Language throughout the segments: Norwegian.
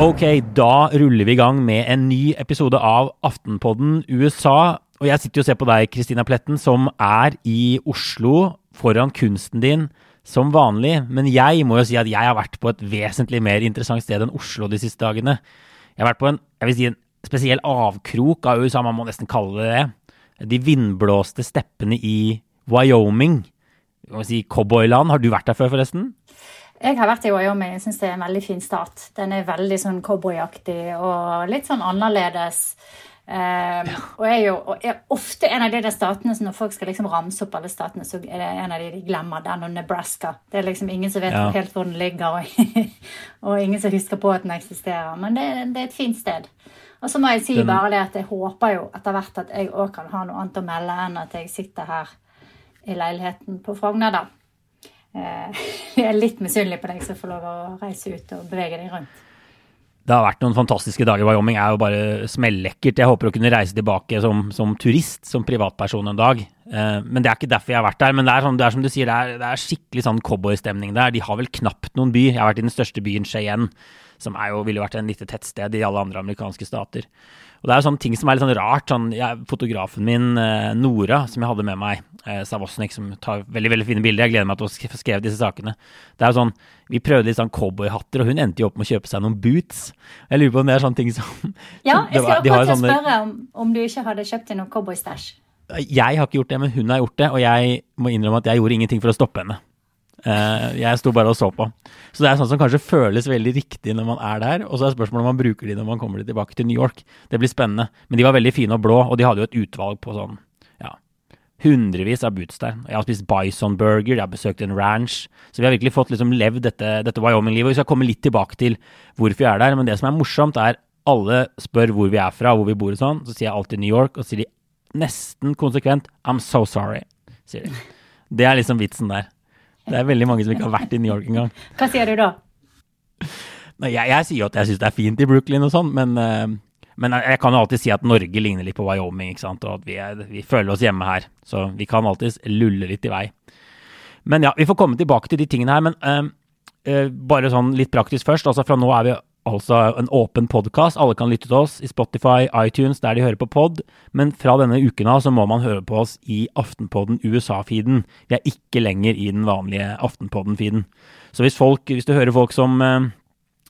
Ok, da ruller vi i gang med en ny episode av Aftenpodden USA. Og jeg sitter jo og ser på deg, Kristina Pletten, som er i Oslo foran kunsten din som vanlig. Men jeg må jo si at jeg har vært på et vesentlig mer interessant sted enn Oslo de siste dagene. Jeg har vært på en, jeg vil si, en spesiell avkrok av USA, man må nesten kalle det det. De vindblåste steppene i Wyoming. Må si cowboyland. Har du vært der før, forresten? Jeg har vært i Wyoming. Jeg syns det er en veldig fin stat. Den er veldig sånn cowboyaktig og litt sånn annerledes. Um, ja. Og er jo og er ofte en av de der statene som når folk skal liksom ramse opp alle statene, så er det en av de de glemmer. Den og Nebraska. Det er liksom ingen som vet ja. helt hvor den ligger, og, og, ingen som husker på at den eksisterer. Men det, det er et fint sted. Og så må jeg si den... bare det at jeg håper jo etter hvert at jeg òg kan ha noe annet å melde enn at jeg sitter her i leiligheten på Frogner, da. Eh, jeg er litt misunnelig på deg som får lov å reise ut og bevege deg rundt. Det har vært noen fantastiske dager. Wyoming er jo bare smellekkert. Jeg håper å kunne reise tilbake som, som turist, som privatperson en dag. Eh, men det er ikke derfor jeg har vært der. Men det er, sånn, det er som du sier, det er, det er skikkelig sånn cowboystemning der. De har vel knapt noen by. Jeg har vært i den største byen, Cheyenne, som er jo, ville vært en lite tettsted i alle andre amerikanske stater. Og det er jo sånne ting som er litt sånn rart. Sånn, jeg, fotografen min, eh, Nora, som jeg hadde med meg, eh, Savosnik, som tar veldig veldig fine bilder. Jeg gleder meg til å få skrevet disse sakene. Det er jo sånn, Vi prøvde litt sånn cowboyhatter, og hun endte jo opp med å kjøpe seg noen boots. Jeg lurer på om det er sånne ting som Ja, jeg skal akkurat sånne... spørre om, om, du ikke hadde kjøpt deg noen cowboystæsj. Jeg har ikke gjort det, men hun har gjort det, og jeg må innrømme at jeg gjorde ingenting for å stoppe henne. Uh, jeg sto bare og så på. Så det er sånn som kanskje føles veldig riktig når man er der. Og så er spørsmålet om man bruker de når man kommer tilbake til New York. Det blir spennende. Men de var veldig fine og blå, og de hadde jo et utvalg på sånn ja, hundrevis av boots der. Jeg har spist bison burger, jeg har besøkt en ranch. Så vi har virkelig fått liksom levd dette, dette Wyoming-livet. Vi skal komme litt tilbake til hvorfor vi er der. Men det som er morsomt, er alle spør hvor vi er fra, hvor vi bor og sånn. Så sier jeg alltid New York, og så sier de nesten konsekvent I'm so sorry, sier de. Det er liksom vitsen der. Det er veldig mange som ikke har vært i New York engang. Hva sier du da? Nei, jeg, jeg, sier jo at jeg syns det er fint i Brooklyn og sånn, men, uh, men, jeg kan jo alltid si at Norge ligner litt på Wyoming, ikke sant, og at vi, er, vi føler oss hjemme her. Så vi kan alltids lulle litt i vei. Men ja, vi får komme tilbake til de tingene her. Men uh, uh, bare sånn litt praktisk først. altså Fra nå er vi altså en åpen podkast. Alle kan lytte til oss i Spotify, iTunes, der de hører på pod. Men fra denne uken av så må man høre på oss i Aftenpodden USA-feeden. Vi er ikke lenger i den vanlige Aftenpodden-feeden. Så hvis, folk, hvis, du hører folk som, eh,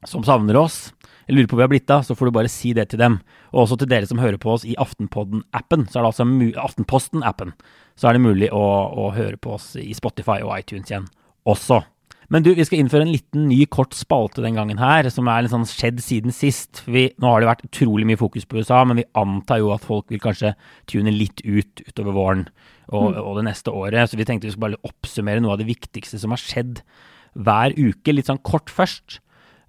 som savner oss, eller lurer på hvor vi har blitt av, så får du bare si det til dem. Og også til dere som hører på oss i Aftenpodden-appen, så er det altså Aftenposten-appen. Så er det mulig å, å høre på oss i Spotify og iTunes igjen også. Men du, vi skal innføre en liten ny kort spalte den gangen her, som er litt sånn skjedd siden sist. Vi, nå har det vært utrolig mye fokus på USA, men vi antar jo at folk vil kanskje tune litt ut utover våren og, mm. og det neste året. Så vi tenkte vi skulle bare oppsummere noe av det viktigste som har skjedd hver uke, litt sånn kort først.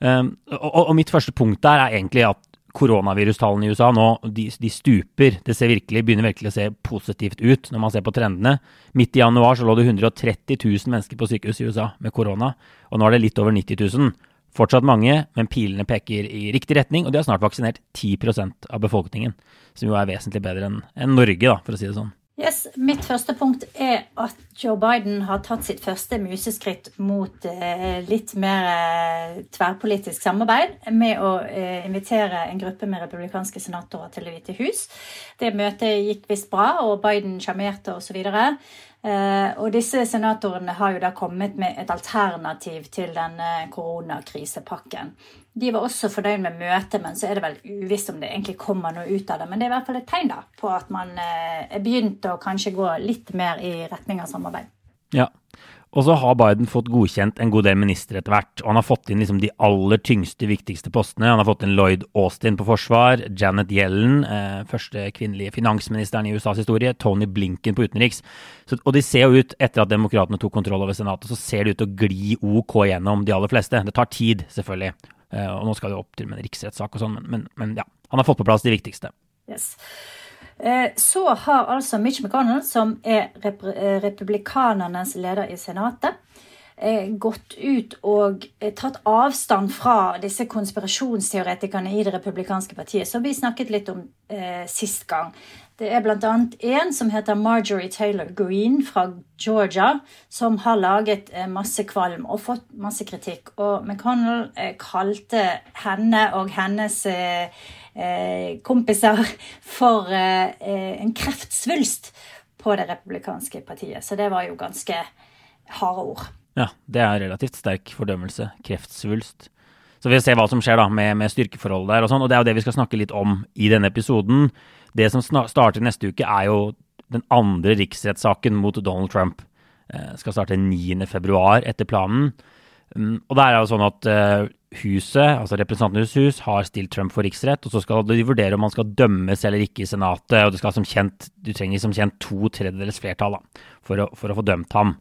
Um, og, og, mitt første punkt der er egentlig at koronavirustallene i USA nå de, de, stuper. Det ser virkelig, begynner virkelig å se positivt ut når man ser på trendene. Midt i januar så lå det 130 000 mennesker på sykehus i USA med korona, og nå er det litt over 90 000. Fortsatt mange, men pilene peker i riktig retning, og de har snart vaksinert 10% av befolkningen. Som jo er vesentlig bedre enn en Norge, da, for å si det sånn. Yes, Mitt første punkt er at Joe Biden har tatt sitt første museskritt mot eh, litt mer eh, tverrpolitisk samarbeid med å eh, invitere en gruppe med republikanske senatorer til Det hvite hus. Det møtet gikk visst bra, og Biden sjarmerte osv. Eh, og disse senatorene har jo da kommet med et alternativ til denne koronakrisepakken. De var også fornøyd med møtet, men så er det vel uvisst om det egentlig kommer noe ut av det. Men det er i hvert fall et tegn da, på at man eh, er begynt å kanskje gå litt mer i retning av samarbeid. Ja, og så har Biden fått godkjent en god del ministre etter hvert. Og han har fått inn liksom de aller tyngste, viktigste postene. Han har fått inn Lloyd Austin på forsvar, Janet Yellen, eh, første kvinnelige finansministeren i USAs historie, Tony Blinken på utenriks. Så, og de ser jo ut, etter at demokratene tok kontroll over Senatet, så ser det ut til å gli OK gjennom de aller fleste. Det tar tid, selvfølgelig. Eh, og nå skal det opp til med en riksrettssak og sånn, men, men, men ja. Han har fått på plass de viktigste. Yes. Eh, så har altså Mitch McConnell, som er rep eh, republikanernes leder i Senatet, eh, gått ut og tatt avstand fra disse konspirasjonsteoretikerne i det republikanske partiet, som vi snakket litt om eh, sist gang. Det er bl.a. en som heter Marjorie Taylor Green fra Georgia, som har laget masse kvalm og fått masse kritikk. Og McConnell kalte henne og hennes eh, kompiser for en kreftsvulst på det republikanske partiet. Så det var jo ganske harde ord. Ja, det er relativt sterk fordømmelse. Kreftsvulst. Så vi får se hva som skjer da med, med styrkeforholdet der og sånn. Og det er jo det vi skal snakke litt om i denne episoden. Det som starter neste uke, er jo den andre riksrettssaken mot Donald Trump. Eh, skal starte 9.2 etter planen. Um, og det er jo sånn at uh, huset, altså Representantenes hus, har stilt Trump for riksrett, og så skal de vurdere om han skal dømmes eller ikke i Senatet. og det skal som kjent, Du trenger som kjent to tredjedels flertall da, for, å, for å få dømt ham.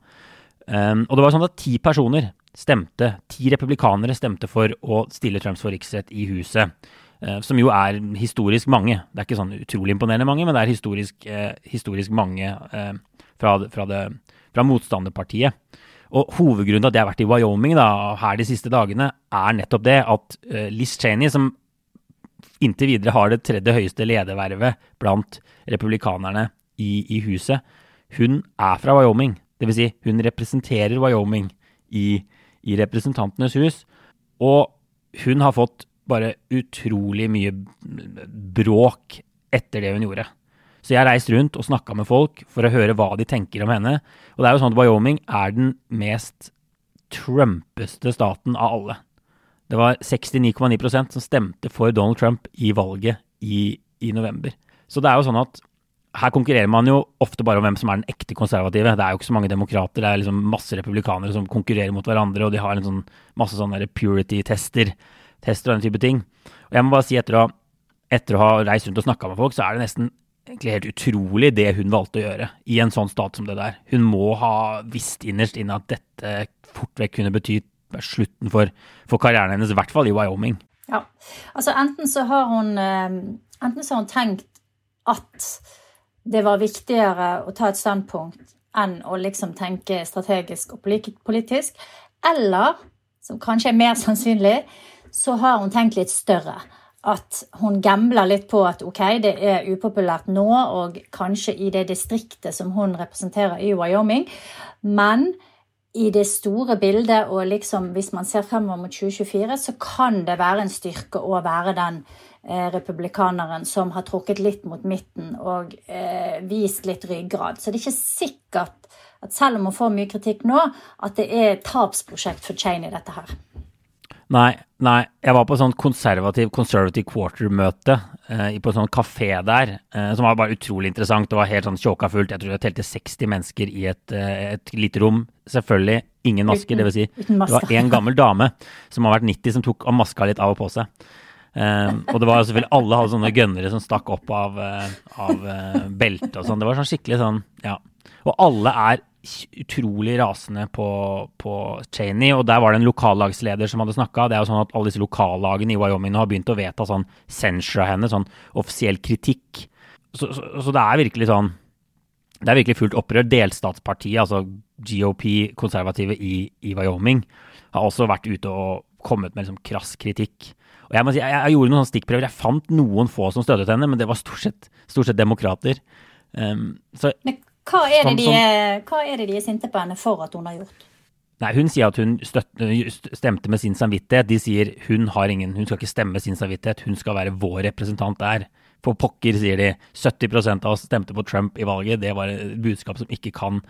Um, og det var sånn at ti personer stemte, ti republikanere stemte for å stille Trumps for riksrett i huset. Uh, som jo er historisk mange. Det er ikke sånn utrolig imponerende mange, men det er historisk, uh, historisk mange uh, fra, fra, det, fra, motstanderpartiet. Og Hovedgrunnen til at jeg har vært i Wyoming da, her de siste dagene, er nettopp det at Liz Cheney, som inntil videre har det tredje høyeste ledervervet blant republikanerne i, i huset, hun er fra Wyoming. Dvs. Si, hun representerer Wyoming i, i Representantenes hus. Og hun har fått bare utrolig mye bråk etter det hun gjorde. Så jeg har reist rundt og snakka med folk for å høre hva de tenker om henne. Og det er jo sånn at Wyoming er den mest trumpeste staten av alle. Det var 69,9% som stemte for Donald Trump i valget i, i november. Så det er jo sånn at her konkurrerer man jo ofte bare om hvem som er den ekte konservative. Det er jo ikke så mange demokrater, det er liksom masse republikanere som konkurrerer mot hverandre, og de har en sånn, masse sånne purity-tester tester og den type ting. Og jeg må bare si, etter å, etter å ha reist rundt og snakka med folk, så er det nesten egentlig helt utrolig det hun valgte å gjøre i en sånn stat som det der. Hun må ha visst innerst inne at dette fort vekk kunne bety slutten for, for karrieren hennes, i hvert fall i Wyoming. Ja, altså enten så har hun, eh, enten så har hun tenkt at det var viktigere å ta et standpunkt enn å liksom tenke strategisk og politisk. Eller, som kanskje er mer sannsynlig, så har hun tenkt litt større. At hun gambler litt på at ok, det er upopulært nå, og kanskje i det distriktet som hun representerer i Wyoming, men i det store bildet, og liksom hvis man ser fremover mot 2024, så kan det være en styrke å være den Eh, republikaneren som har trukket litt mot midten og eh, vist litt ryggrad. Så det er ikke sikkert at selv om hun får mye kritikk nå, at det er et tapsprosjekt for Cheney, dette her. Nei, nei. Jeg var på sånn konservativ conservative quarter-møte eh, på en sånn kafé der, eh, som var bare utrolig interessant. Det var helt sånn tjåka fullt. Jeg tror jeg telte 60 mennesker i et, eh, et lite rom. Selvfølgelig ingen masker, dvs. si. Det var en gammel dame som har vært 90, som tok av maska litt av og på seg. Um, og det var selvfølgelig alle hadde sånne gønnere som stakk opp av, uh, av uh, beltet og sånn. Det var sånn skikkelig sånn, ja. Og alle er utrolig rasende på, på Cheney, og der var det en lokallagsleder som hadde snakka. Det er jo sånn at alle disse lokallagene i Wyoming har begynt å vedta sånn censure av henne, sånn offisiell kritikk. Så, så, så, det er virkelig sånn Det er virkelig fullt opprør. Delstatspartiet, altså GOP, konservative i, i Wyoming, har også vært ute og kommet med liksom krass kritikk. Og jeg må si, jeg, jeg gjorde noen stikkprøver. Jeg fant noen få som støttet henne, men det var stort sett, stort sett demokrater. Um, så, men hva er, som, de, hva er, det de, er sinte på henne for at hun har gjort? Nei, Hun sier at hun støtte, stemte med sin samvittighet. De sier hun har ingen, hun skal ikke stemme med sin samvittighet, hun skal være vår representant der. For pokker, sier de. 70% av oss stemte på Trump i valget. Det var et budskap som ikke kan,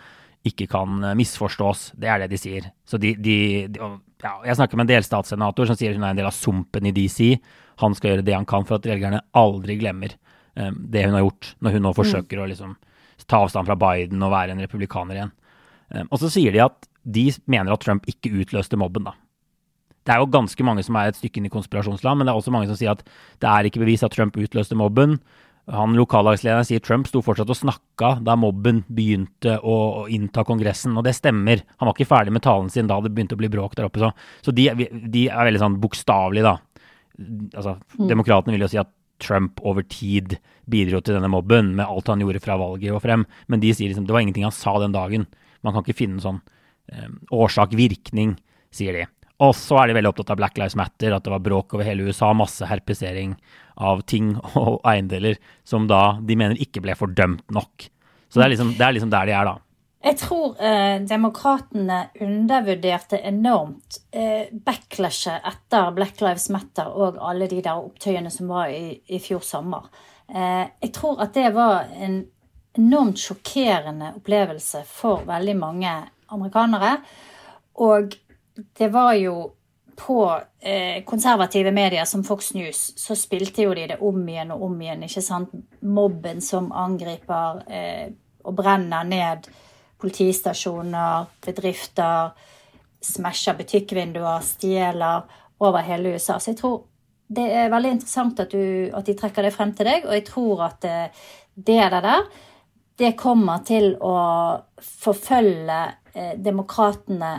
ikke kan misforstås. Det er det de sier. Så de, de, de ja, jeg snakker med en delstatssenator som sier hun er en del av sumpen i DC. Han skal gjøre det han kan for at velgerne aldri glemmer um, det hun har gjort, når hun nå forsøker mm. å liksom ta avstand fra Biden og være en republikaner igjen. Um, og så sier de at de mener at Trump ikke utløste mobben, da. Det er jo ganske mange som er et stykke inn i konspirasjonsland, men det er også mange som sier at det er ikke bevis at Trump utløste mobben. Han Lokallagslederen sier Trump sto fortsatt og snakka da mobben begynte å, å, innta Kongressen, og det stemmer. Han var ikke ferdig med talen sin da det begynte å bli bråk der oppe. Så, så de, de, er veldig sånn bokstavelige, da. Altså, mm. Demokratene vil jo si at Trump over tid bidro til denne mobben med alt han gjorde fra valget og frem, men de sier liksom det var ingenting han sa den dagen. Man kan ikke finne sånn årsak-virkning, sier de. Og så er de veldig opptatt av Black Lives Matter, at det var bråk over hele USA, masse herpesering av ting og eiendeler som da de mener ikke ble fordømt nok. Så det er liksom, det er liksom der de er, da. Jeg tror eh, demokratene undervurderte enormt eh, backlashet etter Black Lives Matter og alle de der opptøyene som var i, i fjor sommer. Eh, jeg tror at det var en enormt sjokkerende opplevelse for veldig mange amerikanere. Og det var jo på eh, konservative medier som Fox News, så spilte jo de det om igjen og om igjen. ikke sant? Mobben som angriper eh, og brenner ned politistasjoner, bedrifter, smasher butikkvinduer, stjeler over hele USA. Så jeg tror det er veldig interessant at, du, at de trekker det frem til deg, og jeg tror at det, det der, det kommer til å forfølge eh, demokratene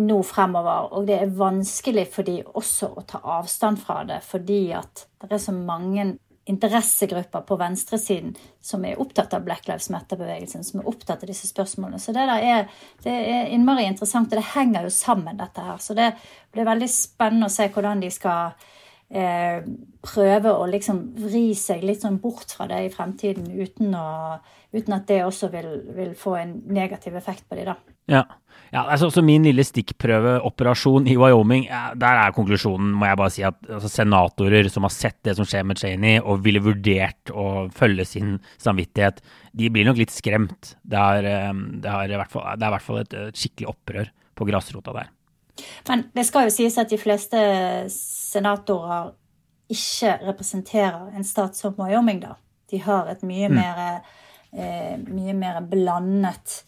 nå fremover. Og det er vanskelig for de også å ta avstand fra det, fordi at det er så mange interessegrupper på venstresiden som er opptatt av Black Lives Matter-bevegelsen, som er opptatt av disse spørsmålene. Så det er, det er innmari interessant, og det henger jo sammen, dette her. Så det blir veldig spennende å se hvordan de skal eh, prøve å liksom vri seg litt sånn bort fra det i fremtiden, uten, å, uten at det også vil, vil, få en negativ effekt på de da. Ja. Ja, altså, så Min lille stikkprøveoperasjon i Wyoming, ja, der er konklusjonen, må jeg bare si, at altså, senatorer som har sett det som skjer med Cheney, og ville vurdert å følge sin samvittighet, de blir nok litt skremt. Det er, eh, det er, i, hvert fall, det er i hvert fall et, et skikkelig opprør på grasrota der. Men det skal jo sies at de fleste senatorer ikke representerer en stat som Wyoming, da. De har et mye mm. mer, eh, mye mer blandet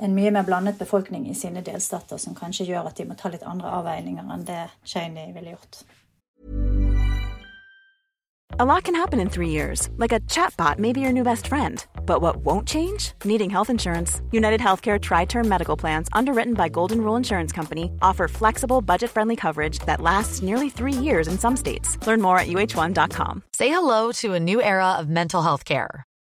en mye mer blandet befolkning i sine delstater, som kanskje gjør at de må ta litt andre avveininger enn det Cheney ville gjort. A lot can happen in three years, like a chatbot may be your new best friend. But what won't change? Needing health insurance. United Healthcare Tri Term Medical Plans, underwritten by Golden Rule Insurance Company, offer flexible, budget friendly coverage that lasts nearly three years in some states. Learn more at uh1.com. Say hello to a new era of mental health care.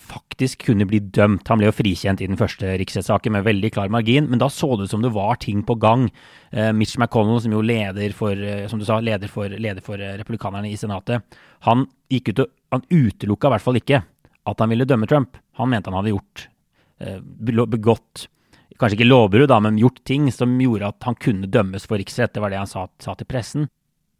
faktisk kunne bli dømt. Han ble jo frikjent i den første riksrettssaken med veldig klar margin, men da så det ut som det var ting på gang. Eh, Mitch McConnell, som jo leder for, uh, som du sa, leder for, leder for uh, republikanerne i Senatet, han gikk ut og han utelukka i hvert fall ikke at han ville dømme Trump. Han mente han hadde gjort begått kanskje ikke lovbrudd, men gjort ting som gjorde at han kunne dømmes for riksrett. Det var det han sa, sa til pressen.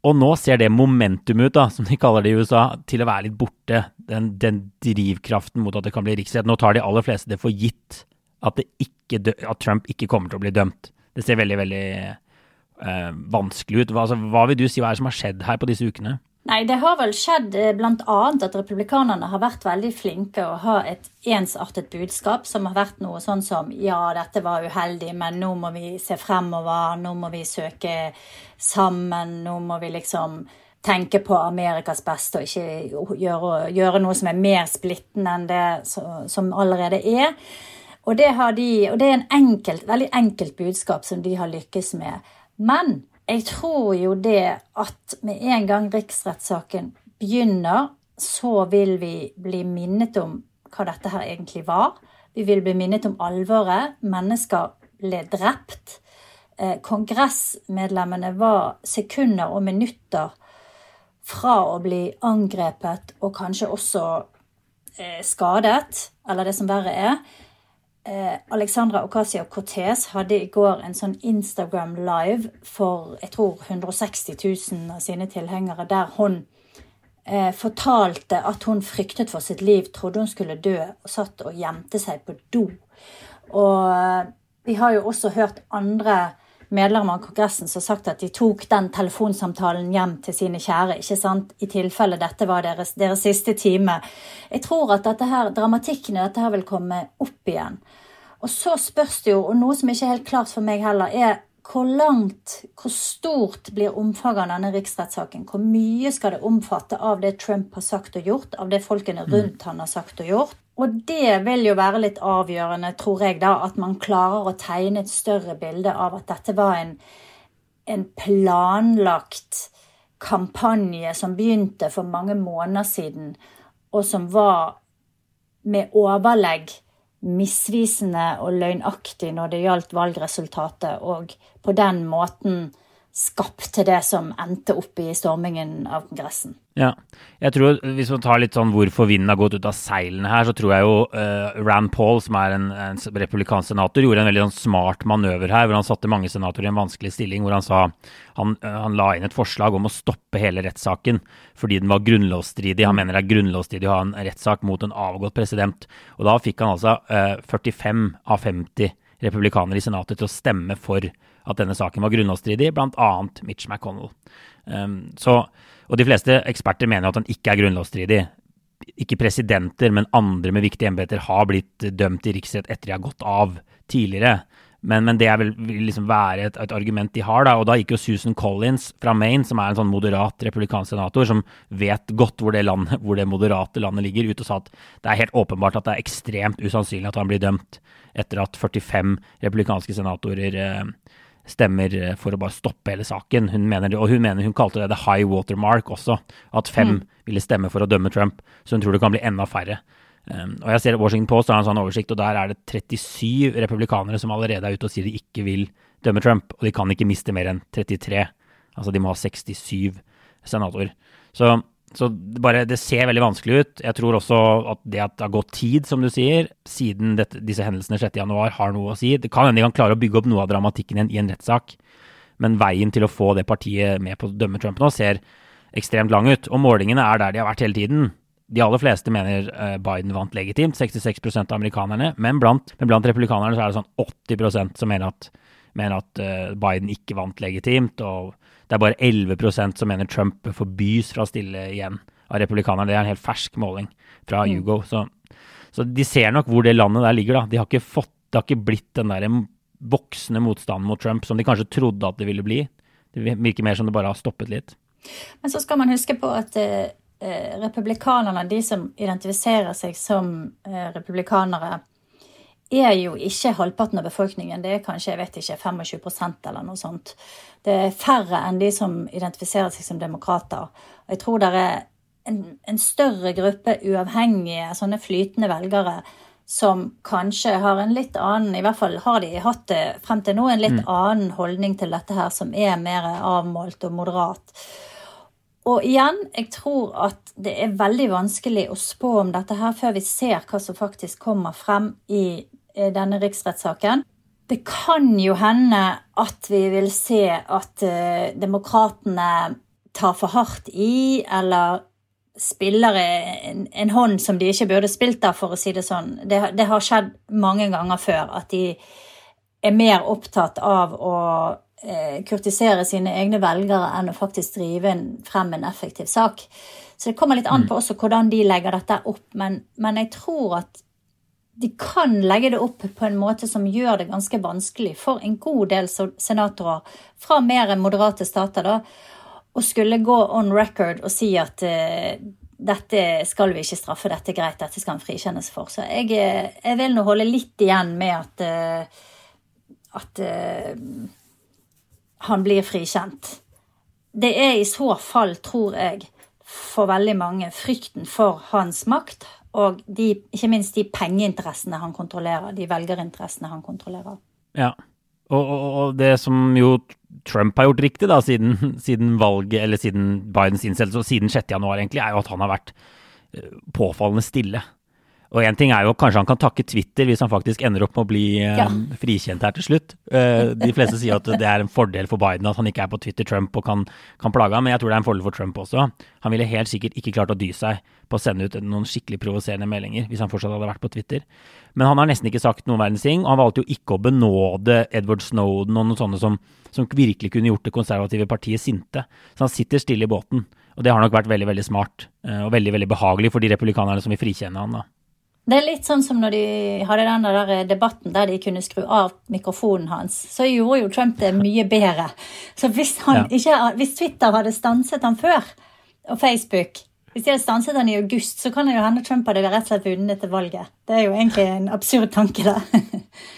Og nå ser det momentumet ut, da, som de kaller det i USA, til å være litt borte. Den, den drivkraften mot at det kan bli riksrett. Nå tar de aller fleste det for gitt at, ikke, at, Trump ikke kommer til å bli dømt. Det ser veldig, veldig eh, vanskelig ut. Hva, altså, hva vil du si hva er det som har skjedd her på disse ukene? Nei, det har vel skjedd eh, bl.a. at republikanerne har vært veldig flinke å ha et ensartet budskap, som har vært noe sånn som ja, dette var uheldig, men nå må vi se fremover, nå må vi søke sammen, nå må vi liksom tenke på Amerikas beste og ikke gjøre, gjøre noe som er mer splittende enn det som allerede er. Og det, de, og det er en enkelt, veldig enkelt budskap som de har lykkes med. Men jeg tror jo det at med en gang riksrettssaken begynner, så vil vi bli minnet om hva dette her egentlig var. Vi vil bli minnet om alvoret. Mennesker ble drept. Eh, kongressmedlemmene var sekunder og minutter fra å bli angrepet og kanskje også eh, skadet, eller det som verre er. Eh, Alexandra Ocasio-Cortez hadde i går en sånn Instagram live for jeg tror 160 000 av sine tilhengere, der hun eh, fortalte at hun fryktet for sitt liv, trodde hun skulle dø, og satt og gjemte seg på do. Og eh, vi har jo også hørt andre medlemmer av Kongressen som har sagt at de tok den telefonsamtalen hjem til sine kjære, ikke sant? i tilfelle dette var deres, deres siste time. Jeg tror at dette her, dramatikken i dette her vil komme opp igjen. Og så spørs det jo, og noe som ikke er helt klart for meg heller, er hvor langt, hvor stort blir omfanget av denne riksrettssaken? Hvor mye skal det omfatte av det Trump har sagt og gjort, av det folkene rundt han har sagt og gjort? Og det vil jo være litt avgjørende, tror jeg, da, at man klarer å tegne et større bilde av at dette var en, en planlagt kampanje som begynte for mange måneder siden, og som var med overlegg misvisende og løgnaktig når det gjaldt valgresultatet, og på den måten skapte det som endte opp i stormingen av Kongressen. Ja, jeg tror Hvis man tar litt sånn hvorfor vinden har gått ut av seilene her, så tror jeg jo uh, Rand Paul, som er en, en republikansk senator, gjorde en veldig sånn smart manøver her, hvor han satte mange senatorer i en vanskelig stilling. Hvor han sa han, uh, han la inn et forslag om å stoppe hele rettssaken fordi den var grunnlovsstridig. Han mener det er grunnlovsstridig å ha en rettssak mot en avgått president. Og da fikk han altså uh, eh, 45 av 50 republikanere i Senatet til å stemme for at denne saken var grunnlovsstridig, bl.a. Mitch McConnell. Um, så, og de fleste eksperter mener at den ikke er grunnlovsstridig. Ikke presidenter, men andre med viktige embeter har blitt dømt i riksrett etter de har gått av tidligere. Men, men det vil, vil liksom være et, et, argument de har. da, og Da gikk jo Susan Collins fra Maine, som er en sånn moderat republikansk senator, som vet godt hvor det, landet, hvor det moderate landet ligger, ut og sa at det er helt åpenbart at det er ekstremt usannsynlig at han blir dømt etter at 45 republikanske senatorer eh, stemmer eh, for å bare stoppe hele saken. Hun mener, og hun mener hun kalte det the high watermark også, at fem mm. ville stemme for å dømme Trump. Så hun tror det kan bli enda færre. Um, og jeg ser Washington Post har en sånn oversikt, og der er det 37 republikanere som allerede er ute og sier de ikke vil dømme Trump, og de kan ikke miste mer enn 33. Altså de må ha 67 senatorer. Så så det, bare, det ser veldig vanskelig ut. Jeg tror også at det at det har gått tid, som du sier, siden dette, disse hendelsene 6.1, har noe å si. Det kan hende de kan klare å bygge opp noe av dramatikken igjen i en rettssak, men veien til å få det partiet med på å dømme Trump nå ser ekstremt lang ut. Og målingene er der de har vært hele tiden. De aller fleste mener eh, Biden vant legitimt, 66% av amerikanerne. Men blant, men blant republikanerne så er det sånn 80% som mener at, mener at eh, Biden ikke vant legitimt. og det er bare 11% som mener Trump forbys fra å stille igjen av republikanerne. Det er en helt fersk måling fra mm. Så, så, de ser nok hvor det landet der ligger, da. De har ikke fått, det har ikke blitt den der voksende motstanden mot Trump som de kanskje trodde at det ville bli. Det virker mer som det bare har stoppet litt. Men så skal man huske på at eh, eh republikanerne, de som identifiserer seg som eh, republikanere, er jo ikke halvparten av befolkningen. Det er kanskje jeg vet ikke, 25 eller noe sånt. Det er færre enn de som identifiserer seg som demokrater. Jeg tror det er en, en større gruppe uavhengige, sånne flytende velgere som kanskje har en litt annen I hvert fall har de hatt det frem til nå en litt mm. annen holdning til dette her, som er mer avmålt og moderat. Og igjen, jeg tror at det er veldig vanskelig å spå om dette her før vi ser hva som faktisk kommer frem i denne riksrettssaken. Det kan jo hende at vi vil se at uh, demokratene tar for hardt i, eller spiller en, en, hånd som de ikke burde spilt av, for å si det sånn. Det, det, har skjedd mange ganger før at de er mer opptatt av å eh, kurtisere sine egne velgere enn å faktisk drive en, frem en effektiv sak. Så det kommer litt an mm. på også hvordan de legger dette opp, men, men jeg tror at de kan legge det opp på en måte som gjør det ganske vanskelig for en god del senatorer fra mer moderate stater da, å skulle gå on record og si at uh, dette skal vi ikke straffe, dette er greit, dette skal han frikjennes for. Så jeg, eh, jeg vil nå holde litt igjen med at, uh, at uh, han blir frikjent. Det er i så fall, tror jeg, for veldig mange frykten for hans makt og de, ikke minst de pengeinteressene han kontrollerer, de velgerinteressene han kontrollerer. Ja, og, og, og, det som jo Trump har gjort riktig da, siden, siden valget, eller siden Bidens innsettelse, og siden 6. januar egentlig, er jo at han har vært eh, påfallende stille. Og én ting er jo kanskje han kan takke Twitter hvis han faktisk ender opp med å bli eh, Ja. frikjent her til slutt. Eh, de fleste sier at det er en fordel for Biden at han ikke er på Twitter Trump og kan, kan plage ham, men jeg tror det er en fordel for Trump også. Han ville helt sikkert ikke klart å dy seg på å sende ut noen skikkelig provoserende meldinger hvis han fortsatt hadde vært på Twitter. Men han har nesten ikke sagt noen verdens ting, og han valgte jo ikke å benåde Edward Snowden og noen sånne som, som virkelig kunne gjort det konservative partiet sinte. Så han sitter stille i båten. Og det har nok vært veldig veldig smart eh, og veldig veldig behagelig for de republikanerne som vil frikjenne han. da. Det er litt sånn som når de hadde den der debatten der de kunne skru av mikrofonen hans. Så gjorde jo Trump det mye bedre. Så hvis, han Ja. ikke, hvis Twitter hadde stanset han før, og Facebook Hvis de hadde stanset han i august, så kan det jo hende Trump hadde rett og slett vunnet dette valget. Det er jo egentlig en absurd tanke, det.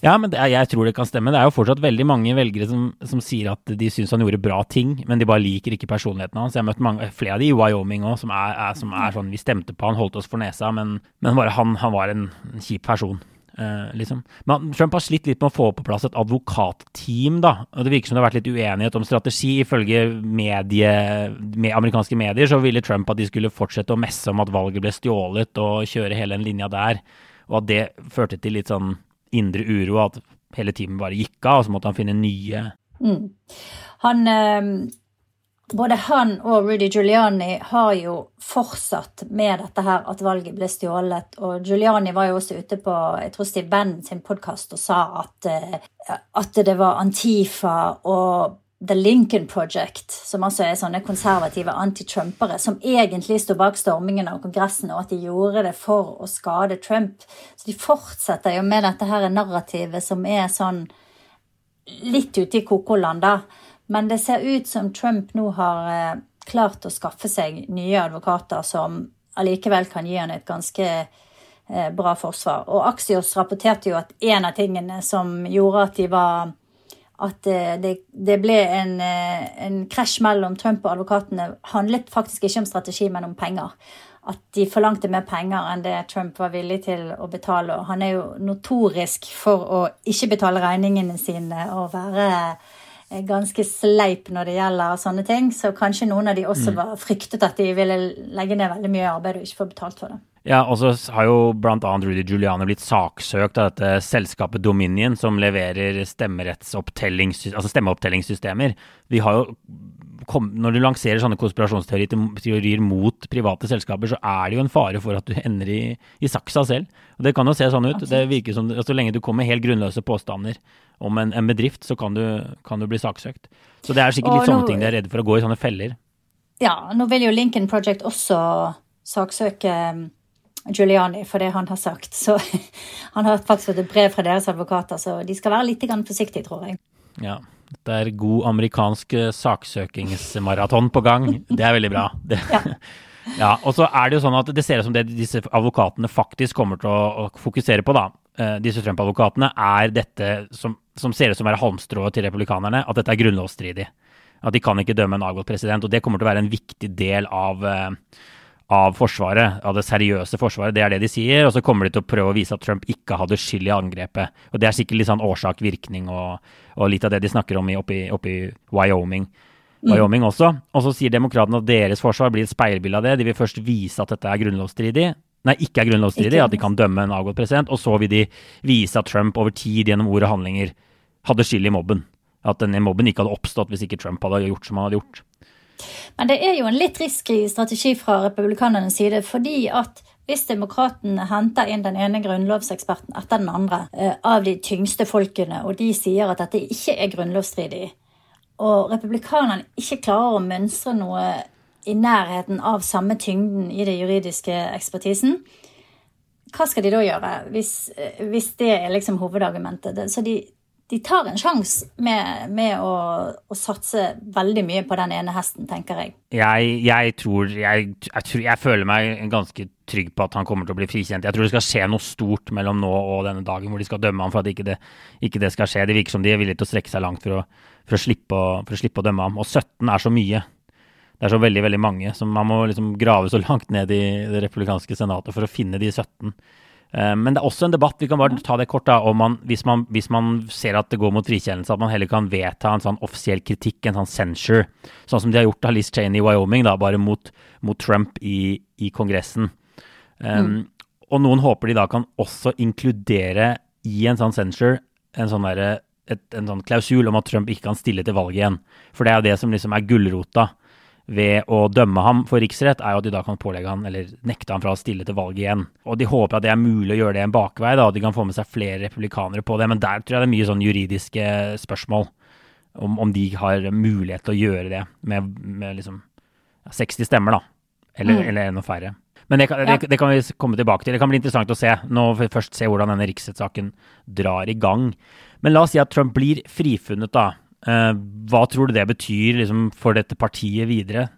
Ja, men er, jeg tror det kan stemme. Det er jo fortsatt veldig mange velgere som, som sier at de syns han gjorde bra ting, men de bare liker ikke personligheten hans. Jeg har møtt mange, flere av de i Wyoming òg, som, som er sånn Vi stemte på han, holdt oss for nesa, men, men bare han, han var en, en kjip person. Uh, liksom. Men Trump har slitt litt med å få på plass et advokatteam, da. Og det virker som det har vært litt uenighet om strategi. Ifølge medie, med amerikanske medier så ville Trump at de skulle fortsette å messe om at valget ble stjålet, og kjøre hele den linja der. Og at det førte til litt sånn indre uro, at hele teamet bare gikk av, og så måtte han finne nye. Han eh, Både han og Rudy Giuliani har jo fortsatt med dette her at valget ble stjålet. Og Giuliani var jo også ute på jeg tror Steve Bannon sin podkast og sa at, eh, at det var Antifa og The Lincoln Project, som altså er sånne konservative anti-trumpere, som egentlig står bak stormingen av Kongressen, og at de gjorde det for å skade Trump. Så de fortsetter jo med dette her narrativet som er sånn litt ute i kokoland, da. Men det ser ut som Trump nå har eh, klart å skaffe seg nye advokater som allikevel kan gi han et ganske eh, bra forsvar. Og Axios rapporterte jo at en av tingene som gjorde at de var at eh, det, det ble en, eh, en krasj mellom Trump og advokatene, handlet faktisk ikke om strategi, men om penger. At de forlangte mer penger enn det Trump var villig til å betale. Og han er jo notorisk for å ikke betale regningene sine og være ganske sleip når det gjelder sånne ting. Så kanskje noen av de også var fryktet at de ville legge ned veldig mye arbeid og ikke få betalt for det. Ja, og så har jo bl.a. Rudy Giuliani blitt saksøkt av dette selskapet Dominion, som leverer altså stemmeopptellingssystemer. Vi har jo kom, Når du lanserer sånne konspirasjonsteorier mot private selskaper, så er det jo en fare for at du ender i, i saksa selv. Og Det kan jo se sånn ut. Det virker som, altså, Så lenge du kommer med helt grunnløse påstander om en, en bedrift, så kan du, kan du bli saksøkt. Så det er sikkert litt Og sånne nå- ting de er redde for å gå i sånne feller. Ja, nå vil jo Lincoln Project også saksøke um, Giuliani for det han har sagt. Så han har faktisk fått et brev fra deres advokater, så de skal være litt forsiktige, tror jeg. Ja. Det er god amerikansk eh, saksøkingsmaraton på gang. Det er veldig bra. Det, ja. og så er det jo sånn at det ser ut som det disse advokatene faktisk kommer til å, å fokusere på, da. Eh, Disse Trump-advokatene, er dette som, som ser ut som være halmstrået til republikanerne, at dette er grunnlovsstridig. At de kan ikke dømme en avgått president. Og det kommer til å være en viktig del av eh, av Forsvaret, av det seriøse Forsvaret. Det er det de sier. Og så kommer de til å prøve å vise at Trump ikke hadde skyld i angrepet. Og det er sikkert litt sånn årsak-virkning og, og, litt av det de snakker om i, oppe, i, oppe i Wyoming. Wyoming også. Og så sier demokratene at deres forsvar blir et speilbilde av det. De vil først vise at dette er grunnlovsstridig. Nei, ikke er grunnlovsstridig, at de kan dømme en avgått president. Og så vil de vise at Trump over tid gjennom ord og handlinger hadde skyld i mobben. At denne mobben ikke hadde oppstått hvis ikke Trump hadde gjort som han hadde gjort. Men det er jo en litt risky strategi fra republikanernes side, fordi at hvis demokratene henter inn den ene grunnlovseksperten etter den andre eh, av de tyngste folkene, og de sier at dette ikke er grunnlovsstridig, og republikanerne ikke klarer å mønstre noe i nærheten av samme tyngden i det juridiske ekspertisen, hva skal de da gjøre, hvis, hvis det er liksom hovedargumentet? Så de, de tar en sjanse med, med å, å satse veldig mye på den ene hesten, tenker jeg. Jeg, jeg, tror, jeg, tror, jeg føler meg ganske trygg på at han kommer til å bli frikjent. Jeg tror det skal skje noe stort mellom nå og denne dagen hvor de skal dømme ham for at ikke det, ikke det skal skje. Det virker som de er villige til å strekke seg langt for å, for å, slippe, å, for å slippe å dømme ham. Og 17 er så mye. Det er så veldig veldig mange. Så man må liksom grave så langt ned i det republikanske senatet for å finne de 17. Eh, Men det er også en debatt, vi kan bare ta det kort, da, om man, hvis, man, hvis man ser at det går mot frikjennelse, at man heller kan vedta en sånn offisiell kritikk, en sånn censure, sånn som de har gjort av Liz Cheney i Wyoming, da, bare mot, mot Trump i, i Kongressen. Um, og noen håper de da kan også inkludere i en sånn censure en sånn, der, et, en sånn klausul om at Trump ikke kan stille til valg igjen. For det er jo det som liksom er gulrota ved å dømme ham for riksrett, er jo at de da kan pålegge han, eller nekte han fra å stille til valg igjen. Og de håper at det er mulig å gjøre det en bakvei, da, at de kan få med seg flere republikanere på det. Men der tror jeg det er mye sånn juridiske spørsmål. Om, om de har mulighet til å gjøre det med, med liksom 60 stemmer, da. Eller, mm. eller enda færre. Men det kan, det, det kan, vi komme tilbake til. Det kan bli interessant å se. Nå får vi først se hvordan denne riksrettssaken drar i gang. Men la oss si at Trump blir frifunnet, da. Eh, hva tror du det betyr liksom, for dette partiet videre?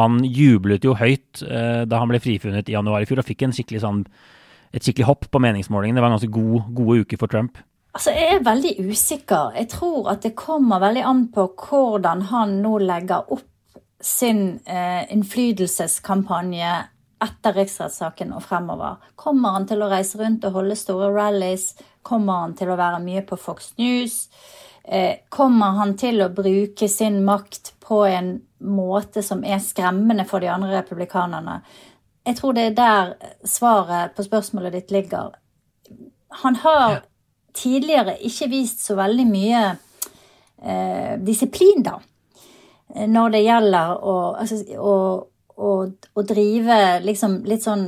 Han jublet jo høyt eh, da han ble frifunnet i januar i fjor, og fikk skikkelig sånn, et skikkelig hopp på meningsmålingene. Det var en ganske god, gode uker for Trump. Altså, Jeg er veldig usikker. Jeg tror at det kommer veldig an på hvordan han nå legger opp sin eh, innflytelseskampanje etter riksrettssaken og fremover? Kommer han til å reise rundt og holde store rallies? Kommer han til å være mye på Fox News? Eh, kommer han til å bruke sin makt på en måte som er skremmende for de andre republikanerne? Jeg tror det er der svaret på spørsmålet ditt ligger. Han har tidligere ikke vist så veldig mye eh, disiplin, da, når det gjelder å, altså, å å, å drive liksom litt sånn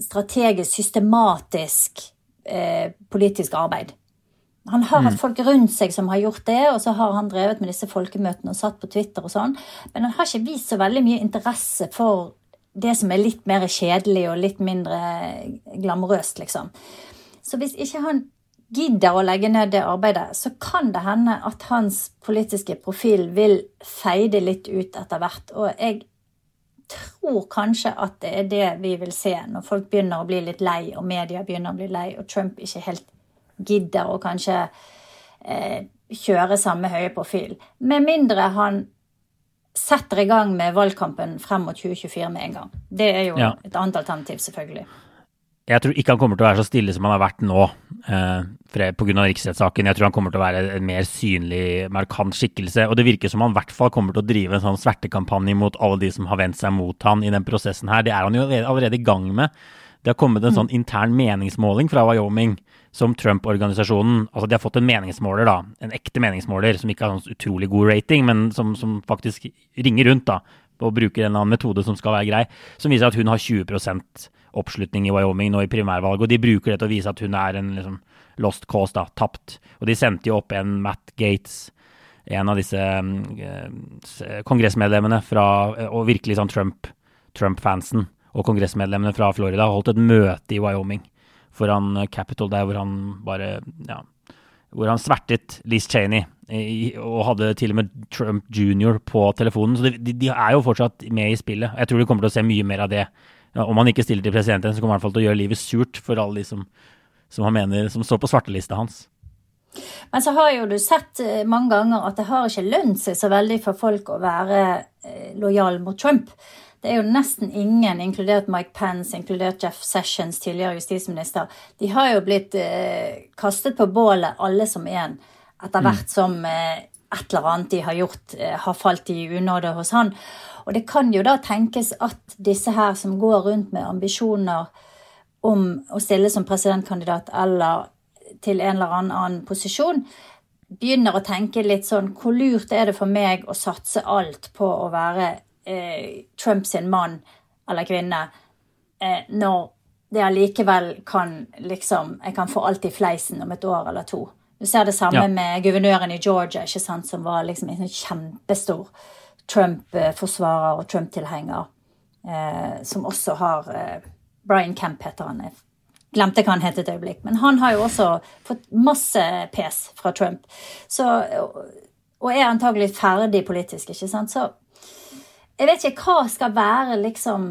strategisk, systematisk eh, politisk arbeid. Han har hatt mm. folk rundt seg som har gjort det, og så har han drevet med disse folkemøtene og satt på Twitter og sånn, men han har ikke vist så veldig mye interesse for det som er litt mer kjedelig og litt mindre glamorøst, liksom. Så hvis ikke han gidder å legge ned det arbeidet, så kan det hende at hans politiske profil vil feide litt ut etter hvert. Og jeg tror kanskje at det er det vi vil se når folk begynner å bli litt lei, og media begynner å bli lei, og Trump ikke helt gidder å kanskje eh, kjøre samme høye profil. Med mindre han setter i gang med valgkampen frem mot 2024 med en gang. Det er jo ja. et annet alternativ, selvfølgelig. Jeg tror ikke han kommer til å være så stille som han har vært nå eh, pga. riksrettssaken. Jeg tror han kommer til å være en mer synlig, markant skikkelse. Og det virker som han i hvert fall kommer til å drive en sånn svertekampanje mot alle de som har vendt seg mot han i den prosessen her. Det er han jo allerede i gang med. Det har kommet en mm. sånn intern meningsmåling fra Wyoming som Trump-organisasjonen Altså, de har fått en meningsmåler, da. En ekte meningsmåler som ikke har sånn utrolig god rating, men som, som faktisk ringer rundt, da. Og bruker en eller annen metode som skal være grei. Som viser at hun har 20% oppslutning i Wyoming nå i primærvalget. Og de bruker det til å vise at hun er en liksom, lost cause, da, tapt. Og de sendte jo opp en Matt Gates, en av disse uh, kongressmedlemmene fra Og virkelig sånn Trump-fansen Trump og kongressmedlemmene fra Florida holdt et møte i Wyoming foran Capitol, der hvor han bare ja, hvor han svertet Liz Cheney og hadde til og med Trump jr. på telefonen. Så de, de, er jo fortsatt med i spillet. Jeg tror vi kommer til å se mye mer av det om han ikke stiller til presidenten, så kommer han i hvert fall til å gjøre livet surt for alle de som, som han mener som står på svartelista hans. Men så har jo du sett eh, mange ganger at det har ikke lønt seg så veldig for folk å være eh, lojal mot Trump. Det er jo nesten ingen, inkludert Mike Pence, inkludert Jeff Sessions, tidligere justisminister, de har jo blitt eh, kastet på bålet, alle som en, etter mm. hvert som eh, et eller annet de har gjort, eh, har falt i unåde hos han. Og det kan jo da tenkes at disse her som går rundt med ambisjoner om å stille som presidentkandidat eller til en eller annen posisjon, begynner å tenke litt sånn Hvor lurt er det for meg å satse alt på å være eh, sin mann eller kvinne eh, når det allikevel kan liksom Jeg kan få alt i fleisen om et år eller to. Du ser det samme ja. med guvernøren i Georgia, ikke sant, som var liksom en sånn kjempestor Trump-forsvarer og Trump-tilhenger, eh, som også har eh, Brian Kemp heter han. Jeg glemte hva han het et øyeblikk. Men han har jo også fått masse pes fra Trump. Så, og er antagelig ferdig politisk, ikke sant. Så jeg vet ikke hva skal være liksom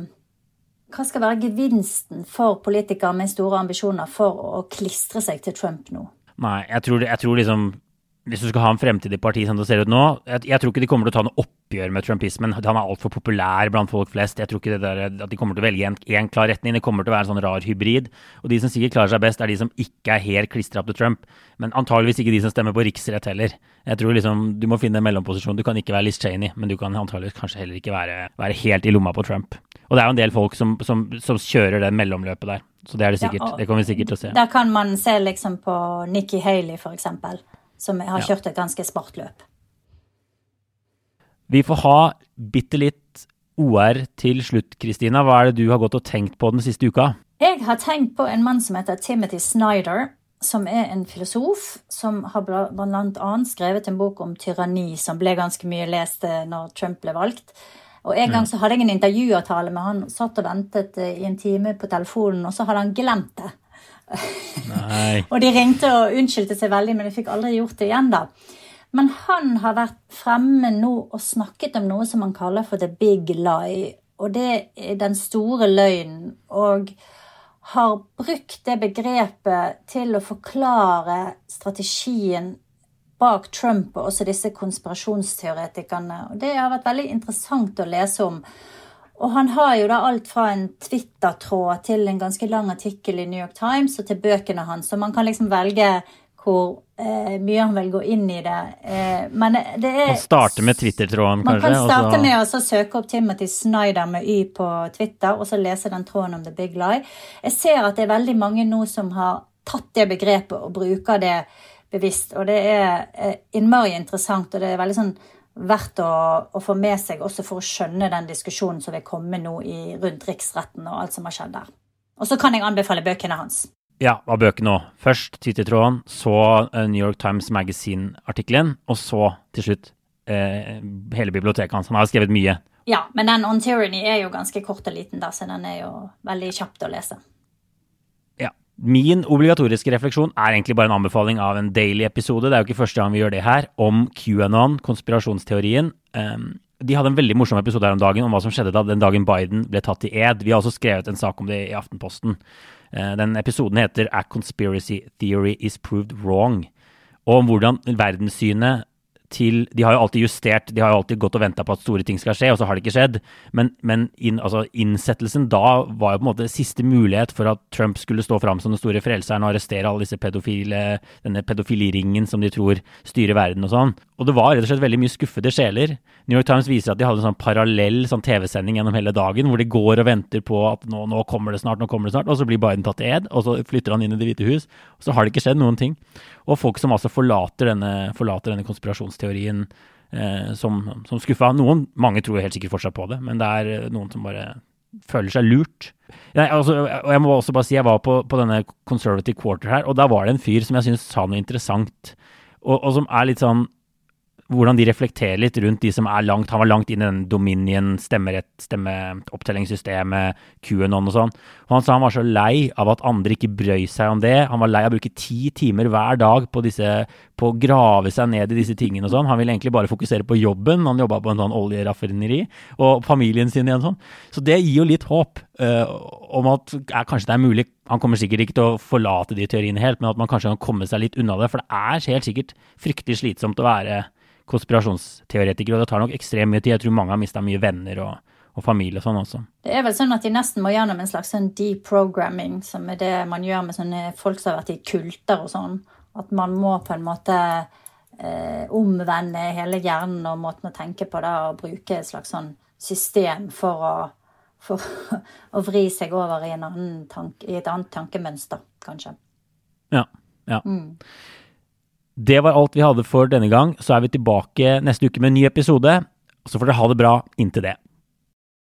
Hva skal være gevinsten for politikere med store ambisjoner for å klistre seg til Trump nå? Nei, jeg tror, jeg tror liksom hvis du skal ha en fremtid i partiet som det ser ut nå jeg, jeg, tror ikke de kommer til å ta noe oppgjør med trumpismen. Han er altfor populær blant folk flest. Jeg tror ikke der, at de kommer til å velge en, klar retning. Det kommer til å være en sånn rar hybrid. Og de som sikkert klarer seg best, er de som ikke er helt klistra opp til Trump. Men antageligvis ikke de som stemmer på riksrett heller. Jeg tror liksom du må finne en mellomposisjon. Du kan ikke være Liz Cheney, men du kan antageligvis kanskje heller ikke være, være helt i lomma på Trump. Og det er jo en del folk som, som, som kjører det mellomløpet der. Så det er det sikkert. Ja, det kommer vi sikkert til å se. Der kan man se liksom på Nikki Haley, for eksempel, som har kjørt et ganske smart løp. Vi får ha bitte litt OR til slutt, Kristina. Hva er det du har gått og tenkt på den siste uka? Jeg har tenkt på en mann som heter Timothy Snyder, som er en filosof som har bla- skrevet en bok om tyranni, som ble ganske mye lest eh, når Trump ble valgt. Og En gang så hadde jeg en intervjuavtale med han, satt og ventet eh, i en time på telefonen, og så hadde han glemt det. Og de ringte og unnskyldte seg veldig, men de fikk aldri gjort det igjen, da. Men han har vært fremme nå og snakket om noe som han kaller for the big lie. Og det er den store løgnen. Og har brukt det begrepet til å forklare strategien bak Trump og også disse konspirasjonsteoretikerne. Og det har vært veldig interessant å lese om. Og han har jo da alt fra en Twitter-tråd til en ganske lang artikkel i New York Times og til bøkene hans, så man kan liksom velge hvor eh, mye han vil gå inn i det. Eh, men det er Man starter med Twitter-tråden, man kan starte med å søke opp Timothy Snyder med Y på Twitter, og så lese den tråden om The Big Lie. Jeg ser at det er veldig mange nå som har tatt det begrepet og bruker det bevisst, og det er eh, innmari interessant, og det er veldig sånn verdt å, å få med seg også for å skjønne den diskusjonen som vil komme nå i, rundt riksretten og alt som har skjedd der. Og så kan jeg anbefale bøkene hans. Ja, av bøkene òg. Først Twitter-tråden, så eh, New York Times Magazine-artikkelen, og så til slutt eh, hele biblioteket hans. Han har skrevet mye. Ja, men den On Tyranny er jo ganske kort og liten, da, så den er jo veldig kjapt å lese. Min obligatoriske refleksjon er egentlig bare en anbefaling av en daily-episode. Det er jo ikke første gang vi gjør det her, om QAnon, konspirasjonsteorien. Um, de hadde en veldig morsom episode her om dagen om hva som skjedde da den dagen Biden ble tatt i ed. Vi har også skrevet en sak om det i Aftenposten. Uh, Den episoden heter 'A Conspiracy Theory Is Proved Wrong'. Og om hvordan verdenssynet til De har jo alltid justert, de har jo alltid gått og venta på at store ting skal skje, og så har det ikke skjedd. Men, men in, altså, innsettelsen da var jo på en måte siste mulighet for at Trump skulle stå fram som den store frelseren og arrestere alle disse pedofile, denne pedofiliringen som de tror styrer verden og sånn. Og det var rett og slett veldig mye skuffede sjeler. New York Times viser at de hadde en sånn parallell sånn TV-sending gjennom hele dagen, hvor de går og venter på at nå, nå kommer det snart, nå kommer det snart, og så blir Biden tatt til ed, og så flytter han inn i Det hvite hus, og så har det ikke skjedd noen ting. Og folk som altså forlater denne, forlater denne konspirasjonsteorien eh, som, som skuffa. Noen, mange tror helt sikkert fortsatt på det, men det er eh, noen som bare føler seg lurt. Jeg, altså, og jeg må også bare si, jeg var på, på denne Conservative Quarter her, og da var det en fyr som jeg syntes sa noe interessant, og, og som er litt sånn hvordan de reflekterer litt rundt de som er langt Han var langt inn i den Dominion, stemmerett, stemmeopptellingssystemet, QAnon og sånn. Og han sa han var så lei av at andre ikke brøy seg om det. Han var lei av å bruke ti timer hver dag på, disse, på å grave seg ned i disse tingene og sånn. Han ville egentlig bare fokusere på jobben. Han jobba på en sånn oljeraffineri, og familien sin igjen sånn. Så det gir jo litt håp uh, om at ja, kanskje det er mulig Han kommer sikkert ikke til å forlate de teoriene helt, men at man kanskje kan komme seg litt unna det. For det er helt sikkert fryktelig slitsomt å være konspirasjonsteoretiker, og det tar nok ekstremt mye tid. Jeg tror mange har mista mye venner og, og familie og sånn også. Det er vel sånn at de nesten må gjennom en slags sånn deprogramming, som er det man gjør med sånne folk som har vært i kulter og sånn. At man må på en måte eh, omvende hele hjernen og måten å tenke på det, og bruke et slags sånn system for å, for å vri seg over i, en annen tank, i et annet tankemønster, kanskje. Ja. ja. Det var alt vi hadde for denne gang. Så er vi tilbake neste uke med en ny episode. Så får dere ha det bra inntil det.